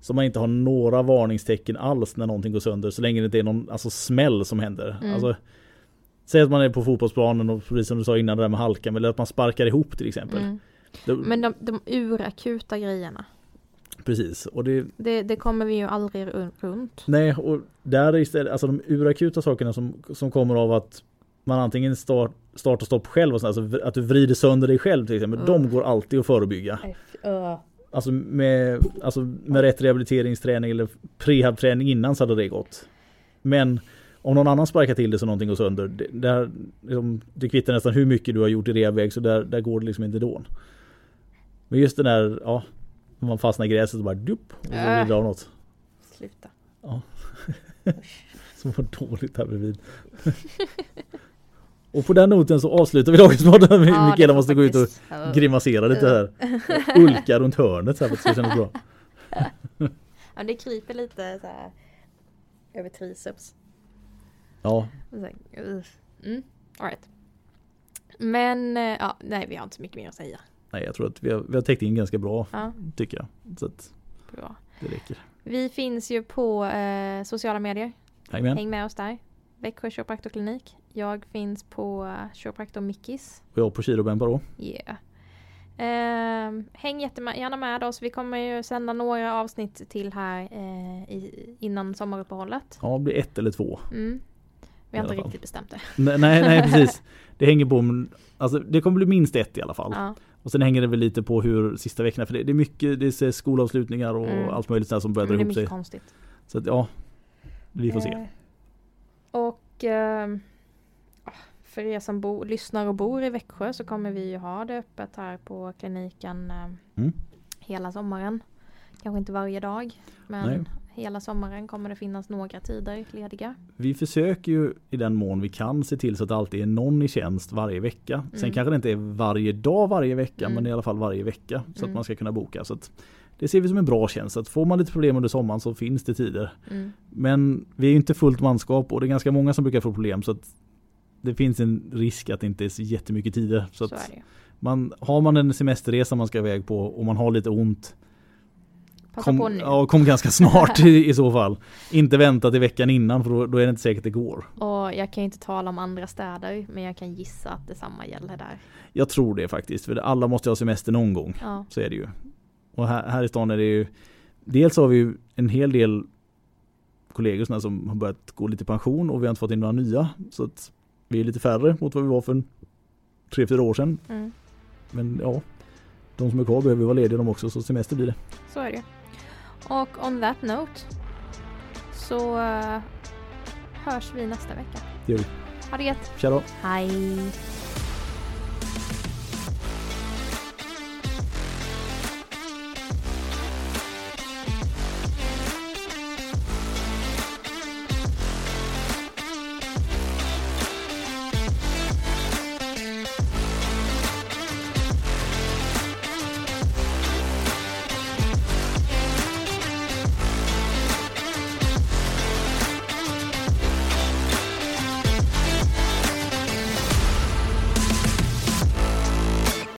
S2: som man inte har några varningstecken alls när någonting går sönder. Så länge det inte är någon alltså, smäll som händer.
S1: Mm.
S2: Alltså, säg att man är på fotbollsplanen och precis som du sa innan det där med halkan. Eller att man sparkar ihop till exempel.
S1: Mm.
S2: Det,
S1: Men de, de urakuta grejerna.
S2: Precis. Och det,
S1: Det, det kommer vi ju aldrig ru- runt.
S2: Nej, och där är istället, alltså de urakuta sakerna som, som kommer av att man antingen start, start och stopp själv och sånt, alltså att du vrider sönder dig själv till exempel.
S1: Mm.
S2: De går alltid att förebygga. Alltså med, alltså med rätt rehabiliteringsträning eller prehabträning innan så hade det gått. Men om någon annan sparkar till det så någonting går sönder, det, där, liksom, det kvittar nästan hur mycket du har gjort i rehabväg så där, där går det liksom inte då. Men just den där, ja, man fastnar i gräset och bara dupp och så
S1: Äh.
S2: vrider av något.
S1: Sluta.
S2: Som var dåligt här bredvid. och på den noten så avslutar vi dagens podd.
S1: Ja, det
S2: Mikaela måste gå ut och
S1: Ja.
S2: grimasera lite här. Ulka runt hörnet så här för att det ska kännas bra.
S1: Ja, det kryper lite så här över triceps.
S2: Ja.
S1: Mm, all right. Men, eh, ja, nej vi har inte så mycket mer att säga.
S2: Nej jag tror att vi har, vi har täckt in ganska bra
S1: Ja,
S2: tycker jag. Så att
S1: bra.
S2: det räcker.
S1: Vi finns ju på eh, sociala medier.
S2: Häng med.
S1: Häng med oss där. Växjö kiropraktorklinik. Jag finns på uh, Kiropraktor Mickis.
S2: Och jag på Kirobempa då.
S1: Yeah. Ehm, häng jättegärna med oss. Vi kommer ju sända några avsnitt till här eh, i, innan sommaruppehållet.
S2: Ja, det blir ett eller två.
S1: Mm. Vi har inte riktigt bestämt det.
S2: Nej, nej, nej precis. Det hänger på, alltså det kommer bli minst ett i alla fall.
S1: Ja.
S2: Och sen hänger det väl lite på hur sista veckorna, för det, det är mycket, det är skolavslutningar och
S1: Mm.
S2: allt möjligt sånt som börjar dra
S1: det är
S2: ihop sig.
S1: mycket konstigt.
S2: Så att ja, vi får se.
S1: Eh, Och ehm, ah, för er som bo, lyssnar och bor i Växjö så kommer vi ju ha det öppet här på kliniken eh,
S2: Mm.
S1: hela sommaren. Kanske inte varje dag men
S2: Nej.
S1: Hela sommaren kommer det finnas några tider lediga.
S2: Vi försöker ju i den mån vi kan se till så att det alltid är någon i tjänst varje vecka. Sen
S1: Mm.
S2: kanske det inte är varje dag varje vecka
S1: Mm.
S2: men i alla fall varje vecka så
S1: Mm.
S2: att man ska kunna boka. Så det ser vi som en bra tjänst. Att får man lite problem under sommaren så finns det tider.
S1: Mm.
S2: Men vi är inte fullt manskap och det är ganska många som brukar få problem så att det finns en risk att det inte är så jättemycket tider. Så,
S1: Så
S2: man, har man en semesterresa man ska iväg på och man har lite ont
S1: Passa
S2: kom,
S1: på nu.
S2: ja, kom ganska snart i, i så fall. Inte vänta till veckan innan för då, då är det inte säkert det går.
S1: Och jag kan ju inte tala om andra städer men jag kan gissa att detsamma gäller där.
S2: Jag tror det faktiskt. För alla måste ha semester någon gång.
S1: Ja.
S2: Så är det ju. Och här, här i stan är det ju Dels har vi ju en hel del kollegor som har börjat gå lite i pension och vi har inte fått in några nya. Så att vi är lite färre mot vad vi var för tre, fyra år sedan.
S1: Mm.
S2: Men ja, de som är kvar behöver vara lediga de också så semester blir det.
S1: Så är det. Och on that note så eh, hörs vi nästa vecka.
S2: Det gör vi.
S1: Ha det gött.
S2: Tja då!
S1: Hej!